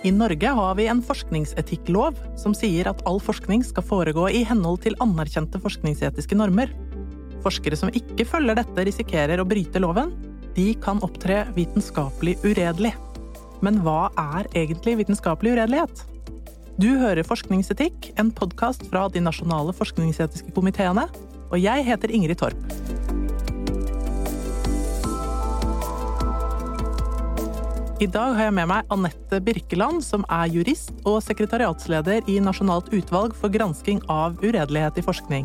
I Norge har vi en forskningsetikklov som sier at all forskning skal foregå i henhold til anerkjente forskningsetiske normer. Forskere som ikke følger dette, risikerer å bryte loven. De kan opptre vitenskapelig uredelig. Men hva er egentlig vitenskapelig uredelighet? Du hører Forskningsetikk, en podkast fra de nasjonale forskningsetiske komiteene. Og jeg heter Ingrid Torp. I dag har jeg med meg Anette Birkeland, som er jurist og sekretariatsleder i Nasjonalt utvalg for gransking av uredelighet i forskning.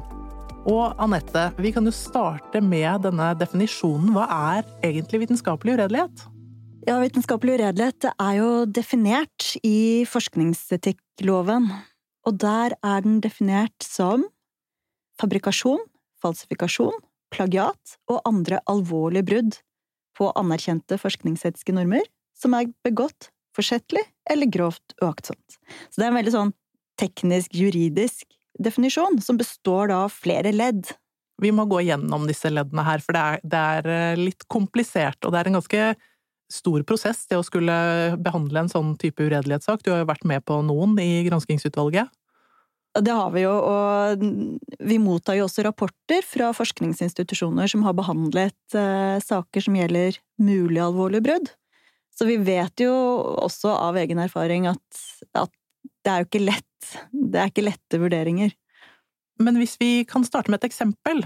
Og Anette, vi kan jo starte med denne definisjonen. Hva er egentlig vitenskapelig uredelighet? Ja, Vitenskapelig uredelighet er jo definert i forskningsetikkloven. Og der er den definert som fabrikasjon, falsifikasjon, plagiat og andre alvorlige brudd på anerkjente forskningsetiske normer som er begått forsettlig eller grovt uaktsomt. Så det er en veldig sånn teknisk, juridisk definisjon, som består da av flere ledd. Vi må gå gjennom disse leddene her, for det er, det er eh, litt komplisert, og det er en ganske stor prosess det å skulle behandle en sånn type uredelighetssak. Du har jo vært med på noen i granskingsutvalget. Det har vi jo, og vi mottar jo også rapporter fra forskningsinstitusjoner som har behandlet eh, saker som gjelder mulig alvorlige brudd. Så vi vet jo også av egen erfaring at, at det er jo ikke lett. Det er ikke lette vurderinger. Men hvis vi kan starte med et eksempel.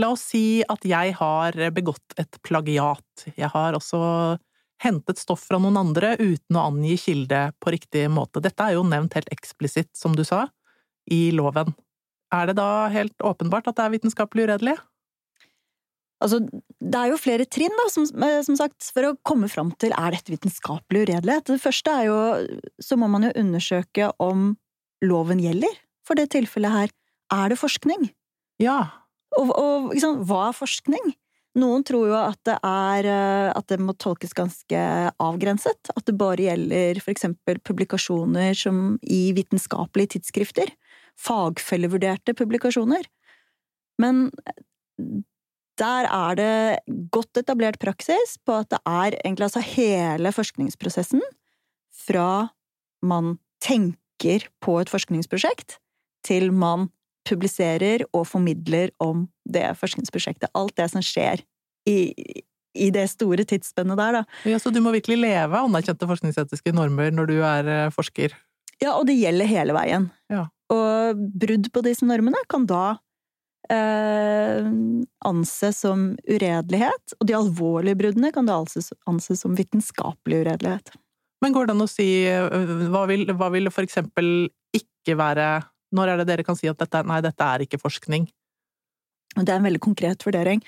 La oss si at jeg har begått et plagiat. Jeg har også hentet stoff fra noen andre uten å angi kilde på riktig måte. Dette er jo nevnt helt eksplisitt, som du sa, i loven. Er det da helt åpenbart at det er vitenskapelig uredelig? Altså, det er jo flere trinn, da, som, eh, som, sagt, for å komme fram til er dette vitenskapelig uredelighet. Det første er jo Så må man jo undersøke om loven gjelder for det tilfellet her. Er det forskning? Ja. Og, og liksom, hva er forskning? Noen tror jo at det er eh, At det må tolkes ganske avgrenset. At det bare gjelder eksempel publikasjoner som i vitenskapelige tidsskrifter. Fagfellevurderte publikasjoner. Men der er det godt etablert praksis på at det er egentlig altså hele forskningsprosessen fra man tenker på et forskningsprosjekt, til man publiserer og formidler om det forskningsprosjektet. Alt det som skjer i, i det store tidsspennet der, da. Ja, Så du må virkelig leve av anerkjente forskningsetiske normer når du er eh, forsker? Ja, og det gjelder hele veien. Ja. Og brudd på disse normene kan da eh, anses som uredelighet, og de alvorlige bruddene kan det anses, anses som vitenskapelig uredelighet. Men går det an å si øh, hva vil, hva vil for eksempel ikke være Når er det dere kan si at dette, nei, dette er ikke forskning? Det er en veldig konkret vurdering.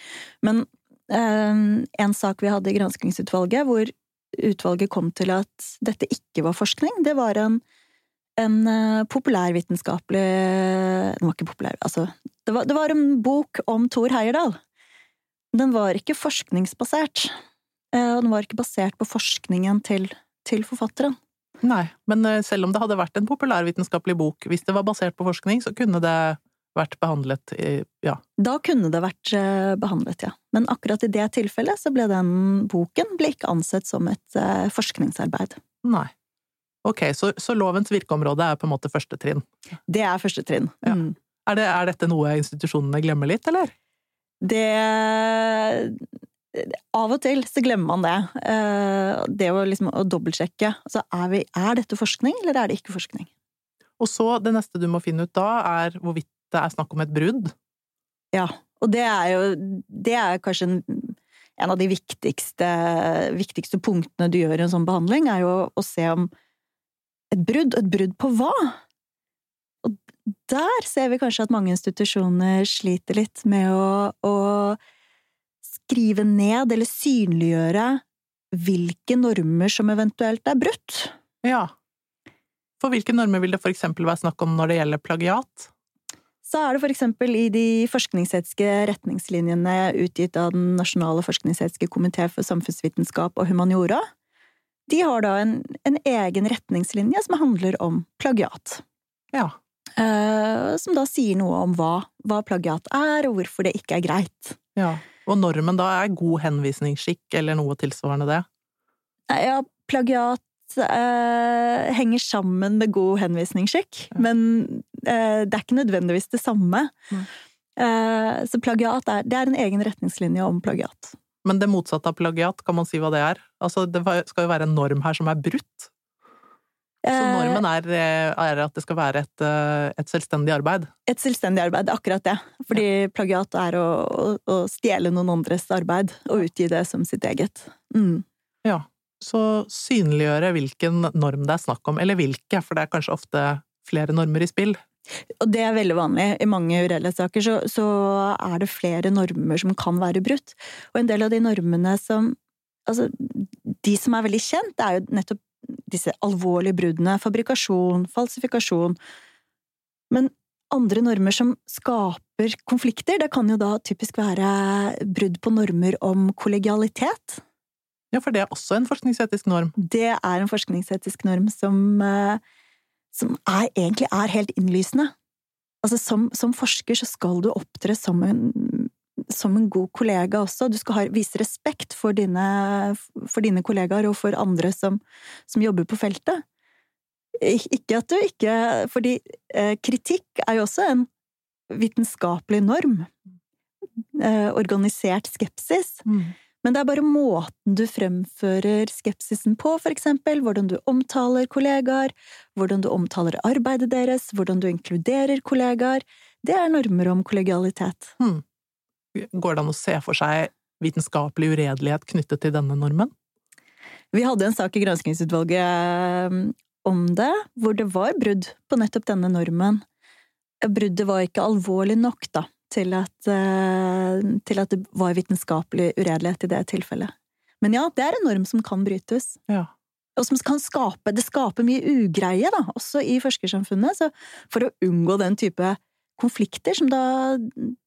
Men eh, en sak vi hadde i granskingsutvalget, hvor utvalget kom til at dette ikke var forskning, det var en en uh, populærvitenskapelig Den var ikke populær, altså det var, det var, en bok om Thor Heyerdahl. Den var ikke forskningsbasert. Uh, og den var ikke basert på forskningen til, til forfatteren. Nei, men uh, selv om det hadde vært en populærvitenskapelig bok, hvis det var basert på forskning, så kunne det vært behandlet ja. Da kunne det vært behandlet, ja. Men akkurat i det tilfellet så ble den boken ble ikke ansett som et forskningsarbeid. Nei. Ok, så, så, lovens virkeområde er på en måte første trinn? Det er første trinn. Ja. Mm. Er, det, er, dette noe institusjonene glemmer litt, eller? Det Av og til så glemmer man det. Eh, det å, liksom, å dobbeltsjekke. Altså, er, vi, er dette forskning, eller er det ikke forskning? Og så, det neste du må finne ut da, er hvorvidt det er snakk om et brudd? Ja, og det er jo Det er kanskje en, en av de viktigste, viktigste punktene du gjør i en sånn behandling, er jo å se om et brudd, et brudd på hva? Og der ser vi kanskje at mange institusjoner sliter litt med å, å skrive ned eller synliggjøre hvilke normer som eventuelt er brutt. Ja. For hvilke normer vil det for eksempel være snakk om når det gjelder plagiat? Så er det for eksempel i de forskningsetiske retningslinjene utgitt av Den nasjonale forskningsetiske komité for samfunnsvitenskap og humaniora, de har da en, en egen retningslinje som handler om plagiat. Ja. Uh, som da sier noe om hva, hva, plagiat er, og hvorfor det ikke er greit. Ja, Og normen da er god henvisningsskikk, eller noe tilsvarende det? Ja, plagiat uh, henger sammen med god henvisningsskikk, Ja. men uh, det er ikke nødvendigvis det samme. Mm. Eh, så plagiat er, det er en egen retningslinje om plagiat. Men det motsatte av plagiat, kan man si hva det er? Altså, det skal jo være en norm her som er brutt. Så Eh, normen er, eh, er at det skal være et, eh, et selvstendig arbeid. Et selvstendig arbeid, akkurat det. Fordi plagiat er å, å, å stjele noen andres arbeid og utgi det som sitt eget. Mm. Ja. Så synliggjøre hvilken norm det er snakk om, eller hvilke, for det er kanskje ofte flere normer i spill. Og det er veldig vanlig. I mange uredelighetsaker så, så er det flere normer som kan være brutt. Og en del av de normene som Altså, de som er veldig kjent, det er jo nettopp disse alvorlige bruddene. Fabrikasjon, falsifikasjon. Men andre normer som skaper konflikter, det kan jo da typisk være brudd på normer om kollegialitet. Ja, for det er også en forskningsetisk norm. Det er en forskningsetisk norm som, eh, som er, egentlig er helt innlysende. Altså, som, som forsker så skal du opptre som en, som en god kollega også. Du skal ha, vise respekt for dine, for dine kollegaer og for andre som, som jobber på feltet. Ikke at du ikke Fordi eh, kritikk er jo også en vitenskapelig norm. Eh, organisert skepsis. Men det er bare måten du fremfører skepsisen på, for eksempel, hvordan du omtaler kollegaer, hvordan du omtaler arbeidet deres, hvordan du inkluderer kollegaer. Det er normer om kollegialitet. Går det an å se for seg vitenskapelig uredelighet knyttet til denne normen? Vi hadde en sak i granskingsutvalget eh, om det, hvor det var brudd på nettopp denne normen. Bruddet var ikke alvorlig nok, da, til at, eh, til at det var vitenskapelig uredelighet i det tilfellet. Men ja, det er en norm som kan brytes. Ja. og som kan skape Det skaper mye ugreie, da, også i forskersamfunnet. Så for å unngå den type konflikter som da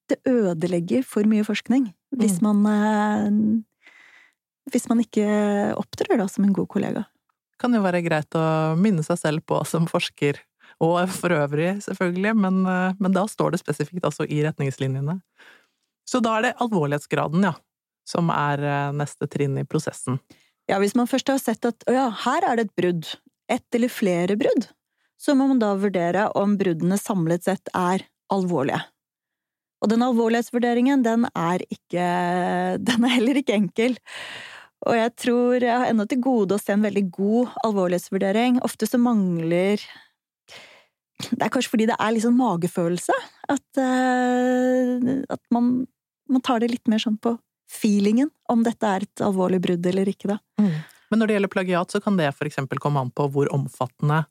Det ødelegger for mye forskning. Hvis man eh, Hvis man ikke opptrer da som en god kollega. Kan jo være greit å minne seg selv på som forsker, og for øvrig, selvfølgelig, men, eh, men da står det spesifikt altså i retningslinjene. Så da er det alvorlighetsgraden, ja, som er eh, neste trinn i prosessen. Ja, hvis man først har sett at å ja, her er det et brudd, ett eller flere brudd, så må man da vurdere om bruddene samlet sett er alvorlige. Og den alvorlighetsvurderingen, den er ikke Den er heller ikke enkel. Og jeg tror jeg har ennå til gode å se en veldig god alvorlighetsvurdering. Ofte så mangler Det er kanskje fordi det er litt sånn magefølelse. At, eh, at man, man tar det litt mer sånn på feelingen, om dette er et alvorlig brudd eller ikke, da. Men når det gjelder plagiat, så kan det eksempel komme an på hvor omfattende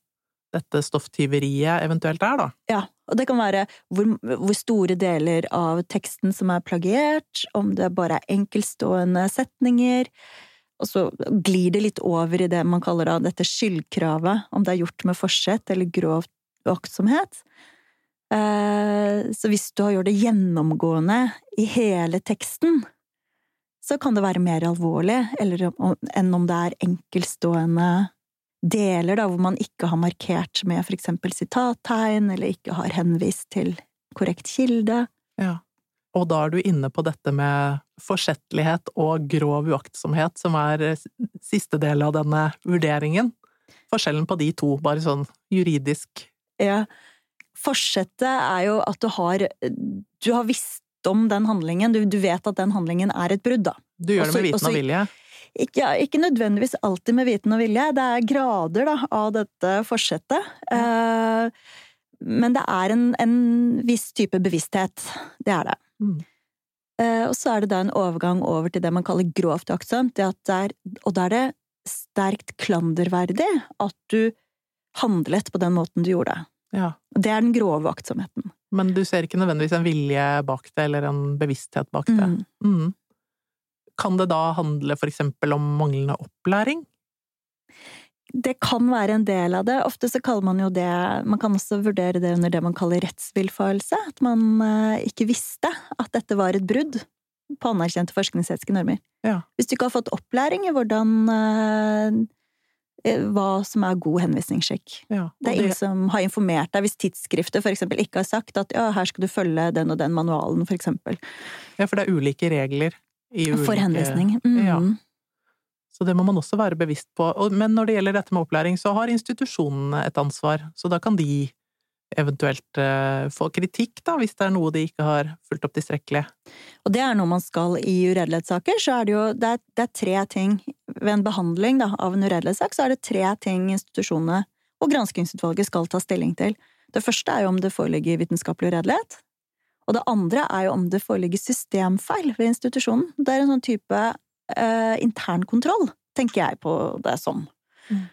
dette stofftyveriet eventuelt er, da. Ja, og det kan være hvor, hvor store deler av teksten som er plagiert, om det bare er enkeltstående setninger, og så glir det litt over i det man kaller dette skyldkravet, om det er gjort med forsett eller grov uaktsomhet. Eh, Så hvis du har gjort det gjennomgående i hele teksten, så kan det være mer alvorlig enn om det er enkeltstående deler da, hvor man ikke har markert med for eksempel sitattegn, eller ikke har henvist til korrekt kilde. Ja. Og da er du inne på dette med forsettlighet og grov uaktsomhet, som er siste del av denne vurderingen. Forskjellen på de to, bare sånn juridisk. Ja. Forsettet er jo at du har Du har visst om den handlingen, du, du vet at den handlingen er et brudd, da. Du gjør det med Også- viten og vilje. Ikke, ja, ikke nødvendigvis alltid med viten og vilje, det er grader da, av dette forsettet. Eh, men det er en, en viss type bevissthet. Det er det. Mm. Uh, og så er det da en overgang over til det man kaller grovt aktsomt, og da er det sterkt klanderverdig at du handlet på den måten du gjorde. Ja. Det er den grove aktsomheten. Men du ser ikke nødvendigvis en vilje bak det, eller en bevissthet bak det. Mm. Mm. Kan det da handle for eksempel om manglende opplæring? Det kan være en del av det. Ofte så kaller man jo det Man kan også vurdere det under det man kaller rettsvillfarelse. At man eh, ikke visste at dette var et brudd på anerkjente forskningsetiske normer. Ja. Hvis du ikke har fått opplæring i hvordan eh, hva som er god henvisningsskikk. Ja. Det er ingen som har informert deg hvis tidsskriftet eksempel ikke har sagt at ja, her skal du følge den og den manualen, eksempel. ja, for det er ulike regler i ulike For henvisning. Mm. Ja. Så det må man også være bevisst på. Men når det gjelder dette med opplæring, så har institusjonene et ansvar, så da kan de eventuelt uh, få kritikk, da, hvis det er noe de ikke har fulgt opp tilstrekkelig. Og det er noe man skal i uredelighetssaker, så er det jo det er, det er, tre ting Ved en behandling da, av en uredelighetssak, så er det tre ting institusjonene og granskingsutvalget skal ta stilling til. Det første er jo om det foreligger vitenskapelig uredelighet. Og det andre er jo om det foreligger systemfeil ved institusjonen. Det er en sånn type eh, internkontroll, tenker jeg på det som. Mm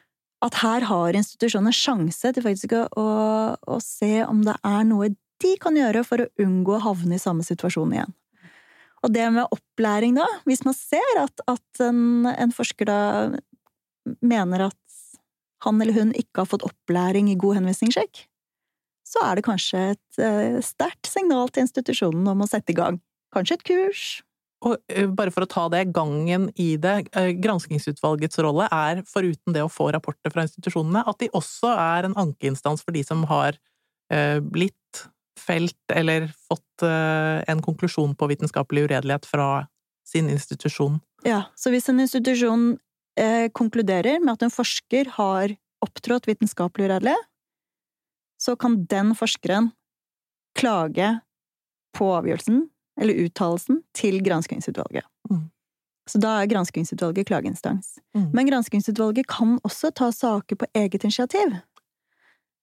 at her har institusjonene sjanse til faktisk å, å, å, se om det er noe de kan gjøre for å unngå å havne i samme situasjon igjen. Og det med opplæring, da, hvis man ser at, at en, en, forsker da mener at han eller hun ikke har fått opplæring i god henvisningssjekk, så er det kanskje et uh, sterkt signal til institusjonen om å sette i gang. Kanskje et kurs, og bare for å ta det, gangen i det, granskingsutvalgets rolle er, foruten det å få rapporter fra institusjonene, at de også er en ankeinstans for de som har blitt felt eller fått en konklusjon på vitenskapelig uredelighet fra sin institusjon. Ja, så hvis en institusjon konkluderer med at en forsker har opptrådt vitenskapelig uredelig, så kan den forskeren klage på avgjørelsen eller uttalelsen, til granskingsutvalget. Mm. Så da er granskingsutvalget klageinstans. Mm. Men granskingsutvalget kan også ta saker på eget initiativ.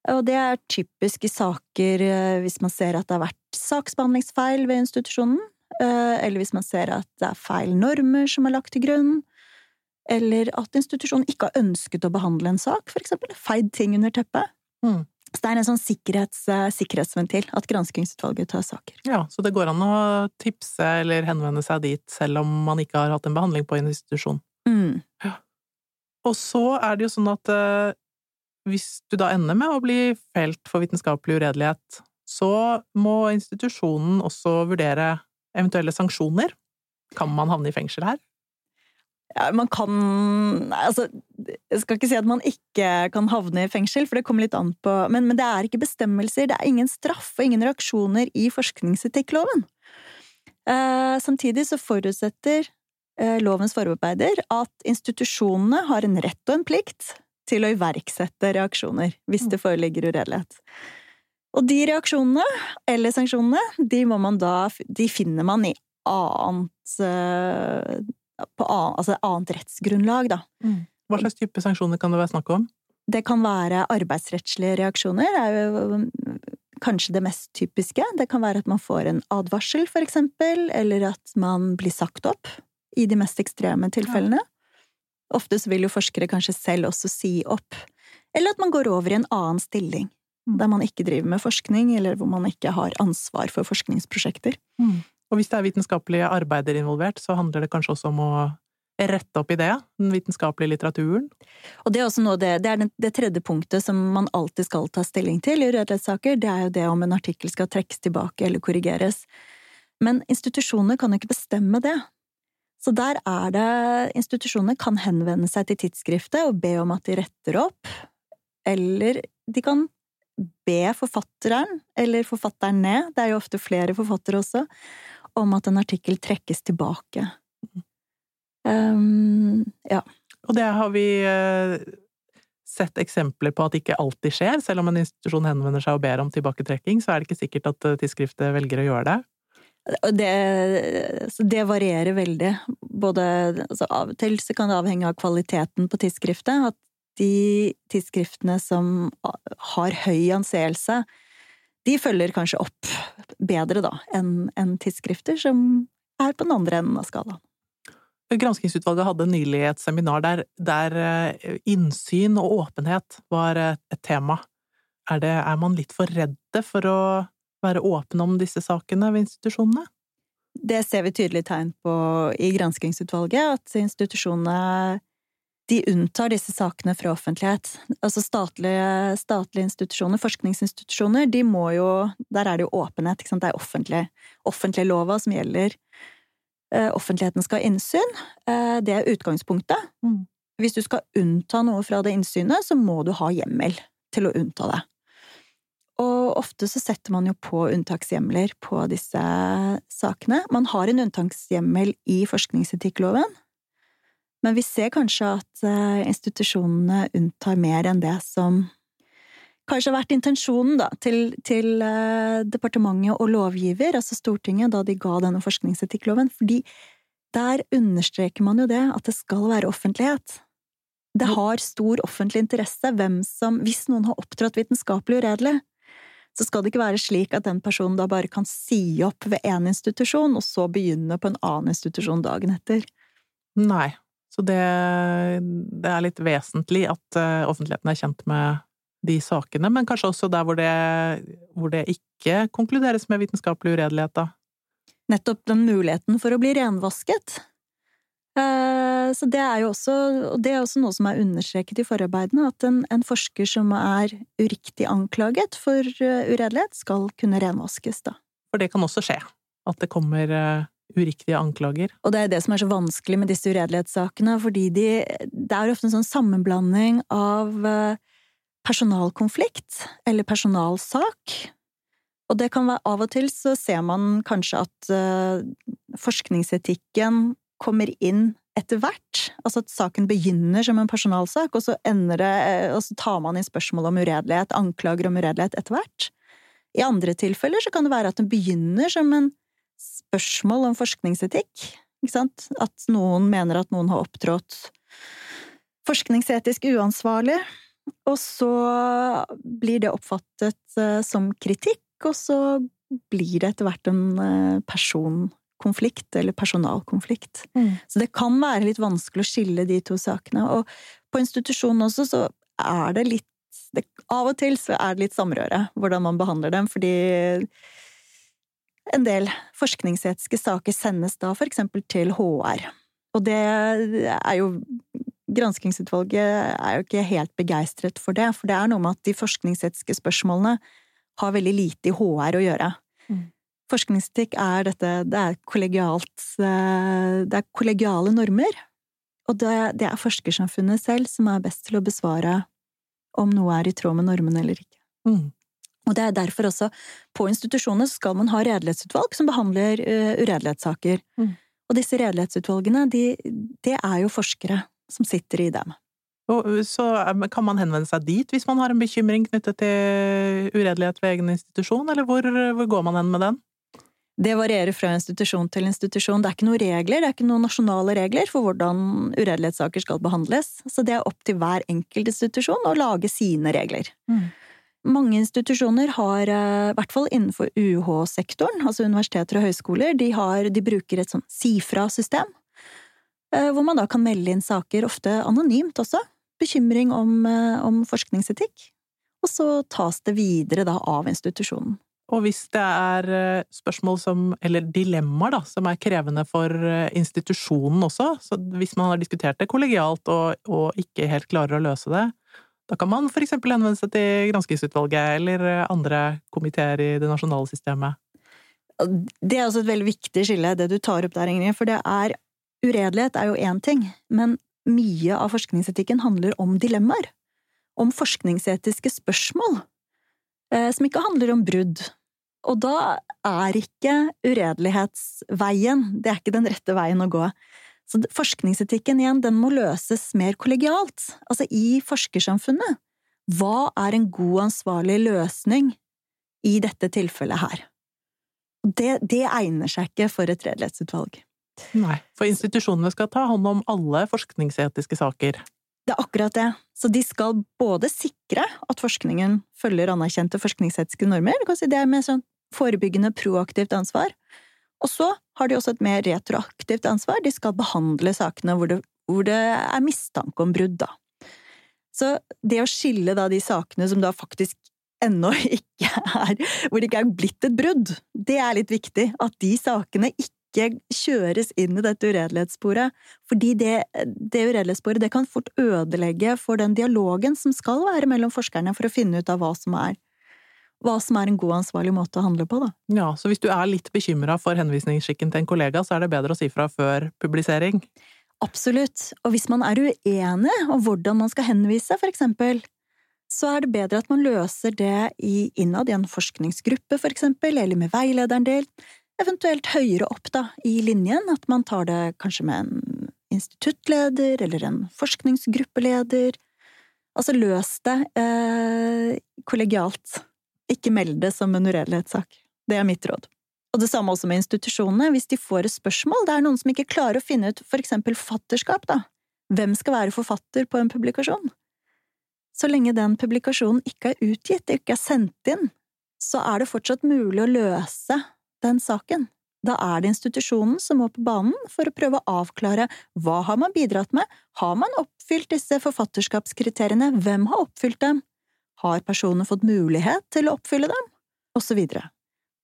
Og det er typisk i saker eh, hvis man ser at det har vært saksbehandlingsfeil ved institusjonen, eh, eller hvis man ser at det er feil normer som er lagt til grunn, eller at institusjonen ikke har ønsket å behandle en sak, for eksempel. Feid ting under teppet. Mm. Så det er en sånn sikkerhets, eh, sikkerhetsventil at granskingsutvalget tar saker. Ja, så det går an å tipse eller henvende seg dit selv om man ikke har hatt en behandling på en institusjon. Mm. Ja. Og så er det jo sånn at eh, hvis du da ender med å bli felt for vitenskapelig uredelighet, så må institusjonen også vurdere eventuelle sanksjoner. Kan man havne i fengsel her? Ja, man kan Altså, jeg skal ikke si at man ikke kan havne i fengsel, for det kommer litt an på men, men, det er ikke bestemmelser, det er ingen straff og ingen reaksjoner i forskningsetikkloven. Eh, samtidig så forutsetter eh, lovens forarbeider at institusjonene har en rett og en plikt til å iverksette reaksjoner hvis det foreligger uredelighet. Og de reaksjonene, eller sanksjonene, de, da, de finner man i annet eh, på annet, altså annet rettsgrunnlag, da. Mm. Hva slags type sanksjoner kan det være snakk om? Det kan være arbeidsrettslige reaksjoner. Det er jo um, kanskje det mest typiske. Det kan være at man får en advarsel, for eksempel, eller at man blir sagt opp i de mest ekstreme tilfellene. Ja. Ofte så vil jo forskere kanskje selv også si opp. Eller at man går over i en annen stilling, mm. der man ikke driver med forskning, eller hvor man ikke har ansvar for forskningsprosjekter. Mm. Og hvis det er vitenskapelige arbeider involvert, så handler det kanskje også om å rette opp i det, den vitenskapelige litteraturen. Og det er også noe det, det er det tredje punktet som man alltid skal ta stilling til i uredelighetssaker, det er jo det om en artikkel skal trekkes tilbake eller korrigeres. Men institusjoner kan jo ikke bestemme det. Så der er det Institusjoner kan henvende seg til tidsskriftet og be om at de retter opp, eller de kan be forfatteren, eller forfatteren ned, det er jo ofte flere forfattere også, om at en artikkel trekkes tilbake. Um, ja. Og det har vi uh, sett eksempler på at det ikke alltid skjer. Selv om en institusjon henvender seg og ber om tilbaketrekking, så er det ikke sikkert at uh, tidsskriftet velger å gjøre det. Det, det varierer veldig. Både altså Av og til så kan det avhenge av kvaliteten på tidsskriftet. At de tidsskriftene som har høy anseelse, de følger kanskje opp bedre da enn en tidsskrifter som er på den andre enden av skalaen. Granskingsutvalget hadde nylig et seminar der, der eh, innsyn og åpenhet var et tema. Er, det, er man litt for redde for å være åpne om disse sakene ved institusjonene? Det ser vi tydelig tegn på i granskingsutvalget, at institusjonene de unntar disse sakene fra offentlighet. Altså statlige, statlige, institusjoner, forskningsinstitusjoner, de må jo Der er det jo åpenhet, ikke sant. Det er offentlig, offentlige lova som gjelder. Eh, offentligheten skal ha innsyn. Eh, det er utgangspunktet. Mm. Hvis du skal unnta noe fra det innsynet, så må du ha hjemmel til å unnta det. Og ofte så setter man jo på unntakshjemler på disse sakene. Man har en unntakshjemmel i forskningsetikkloven, Men vi ser kanskje at eh, institusjonene unntar mer enn det som kanskje har vært intensjonen da, til, til eh, departementet og lovgiver, altså Stortinget, da de ga denne forskningsetikkloven. Fordi der understreker man jo det, at det skal være offentlighet. Det har stor offentlig interesse hvem som Hvis noen har opptrådt vitenskapelig uredelig, så skal det ikke være slik at den personen da bare kan si opp ved én institusjon, og så begynne på en annen institusjon dagen etter. Nei. Så det, det er litt vesentlig at uh, offentligheten er kjent med de sakene, men kanskje også der hvor det, hvor det ikke konkluderes med vitenskapelig uredelighet, da? Nettopp den muligheten for å bli renvasket. Eh, så det er jo også, og det er også noe som er understreket i forarbeidene, at en, en forsker som er uriktig anklaget for eh, uredelighet, skal kunne renvaskes, da. For det kan også skje, at det kommer uriktige anklager. Og det er det som er så vanskelig med disse uredelighetssakene, fordi de, det er ofte en sånn sammenblanding av personalkonflikt eller personalsak. Og det kan være av og til så ser man kanskje at uh, forskningsetikken kommer inn etter hvert. Altså at saken begynner som en personalsak, og så, det, eh, og så tar man inn spørsmål om uredelighet, anklager om uredelighet etter hvert. I andre tilfeller så kan det være at den begynner som en spørsmål om forskningsetikk. Ikke sant? At noen mener at noen har opptrådt forskningsetisk uansvarlig, og så blir det oppfattet eh, som kritikk, og så blir det etter hvert en personkonflikt, eller personalkonflikt. Mm. Så det kan være litt vanskelig å skille de to sakene. Og på institusjonen også så er det litt det, Av og til så er det litt samrøre hvordan man behandler dem, fordi en del forskningsetiske saker sendes da for eksempel til HR. Og det er jo Granskingsutvalget er jo ikke helt begeistret for det, for det er noe med at de forskningsetiske spørsmålene har veldig lite i HR å gjøre. Mm. Forskningsetikk er dette Det er kollegialt eh, Det er kollegiale normer. Og det, det, er forskersamfunnet selv som er best til å besvare om noe er i tråd med normene eller ikke. Mm. Og det er derfor også på institusjonene skal man ha redelighetsutvalg som behandler uh, uredelighetssaker. Mm. Og disse redelighetsutvalgene, de, det er jo forskere som sitter i dem. Så kan man henvende seg dit hvis man har en bekymring knyttet til uredelighet ved egen institusjon, eller hvor, hvor går man hen med den? Det varierer fra institusjon til institusjon. Det er ikke noen regler, det er ikke noen nasjonale regler for hvordan uredelighetssaker skal behandles, så det er opp til hver enkelt institusjon å lage sine regler. Mm. Mange institusjoner har, eh, i hvert fall innenfor UH-sektoren, altså universiteter og høyskoler, de, har, de bruker et sånn SIFRA-system, eh, hvor man da kan melde inn saker, ofte anonymt også, bekymring om, eh, om forskningsetikk, og så tas det videre da av institusjonen. Og hvis det er spørsmål som, eller dilemmaer, da, som er krevende for institusjonen også, så hvis man har diskutert det kollegialt og, og ikke helt klarer å løse det, da kan man eksempel henvende seg til granskingsutvalget eller eh, andre komiteer i det nasjonale systemet. Det er også et veldig viktig skille, det du tar opp der, Ingrid, for det er Uredelighet er jo én ting, men mye av forskningsetikken handler om dilemmaer. Om forskningsetiske spørsmål, som ikke handler om brudd, og da er ikke uredelighetsveien det er ikke den rette veien å gå. Så forskningsetikken igjen, den må løses mer kollegialt. Altså i forskersamfunnet. Hva er en god, ansvarlig løsning i dette tilfellet her? Det, det egner seg ikke for et redelighetsutvalg. Nei, for institusjonene skal ta hånd om alle forskningsetiske saker. Det er akkurat det. Så de skal både sikre at forskningen følger anerkjente forskningsetiske normer, det er med sånn forebyggende, proaktivt ansvar. Og så har de også et mer retroaktivt ansvar, de skal behandle sakene hvor det, hvor det er mistanke om brudd, da. Så det å skille da de sakene som da faktisk ennå ikke er Hvor det ikke er blitt et brudd, det er litt viktig. At de sakene ikke kjøres inn i dette uredelighetssporet. Fordi det, det uredelighetssporet det kan fort ødelegge for den dialogen som skal være mellom forskerne for å finne ut av hva som er hva som er en god, ansvarlig måte å handle på, da. Ja, så hvis du er litt bekymra for henvisningsskikken til en kollega, så er det bedre å si fra før publisering? Absolutt. Og hvis man er uenig om hvordan man skal henvise, for eksempel, så er det bedre at man løser det i innad i en forskningsgruppe, for eksempel, eller med veilederen del, eventuelt høyere opp da, i linjen, at man tar det kanskje med en instituttleder eller en forskningsgruppeleder. Altså løs det eh, kollegialt. Ikke meld det som en uredelighetssak. Det er mitt råd. Og det samme også med institusjonene. Hvis de får et spørsmål, det er noen som ikke klarer å finne ut for eksempel fatterskap, da. Hvem skal være forfatter på en publikasjon? Så lenge den publikasjonen ikke er utgitt, ikke er sendt inn, så er det fortsatt mulig å løse den saken. Da er det institusjonen som må på banen for å prøve å avklare hva har man bidratt med, har man oppfylt disse forfatterskapskriteriene, hvem har oppfylt dem, har personen fått mulighet til å oppfylle dem, og så videre.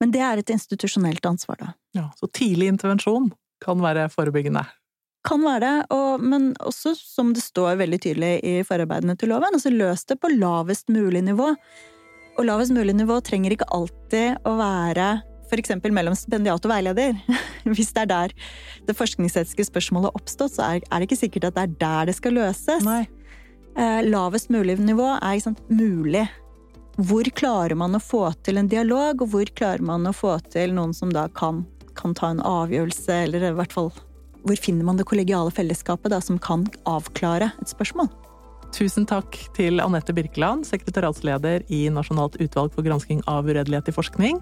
Men det er et institusjonelt ansvar, da. Ja, Så tidlig intervensjon kan være forebyggende? Kan være det, og, men også, som det står veldig tydelig i forarbeidene til loven, altså løs det på lavest mulig nivå. Og lavest mulig nivå trenger ikke alltid å være eksempel mellom stipendiat og veileder. Hvis det er der det forskningsetiske spørsmålet har oppstått, så er det ikke sikkert at det er der det skal løses. Nei. Eh, lavest mulig nivå er sant, mulig. Hvor klarer man å få til en dialog, og hvor klarer man å få til noen som da kan, kan ta en avgjørelse, eller i hvert fall hvor finner man det kollegiale fellesskapet da, som kan avklare et spørsmål? Tusen takk til Anette Birkeland, sekretariatsleder i Nasjonalt utvalg for gransking av uredelighet i forskning.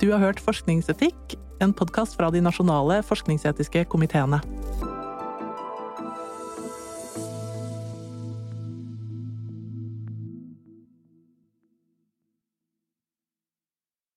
Du har hørt Forskningsetikk, en podkast fra de nasjonale forskningsetiske komiteene.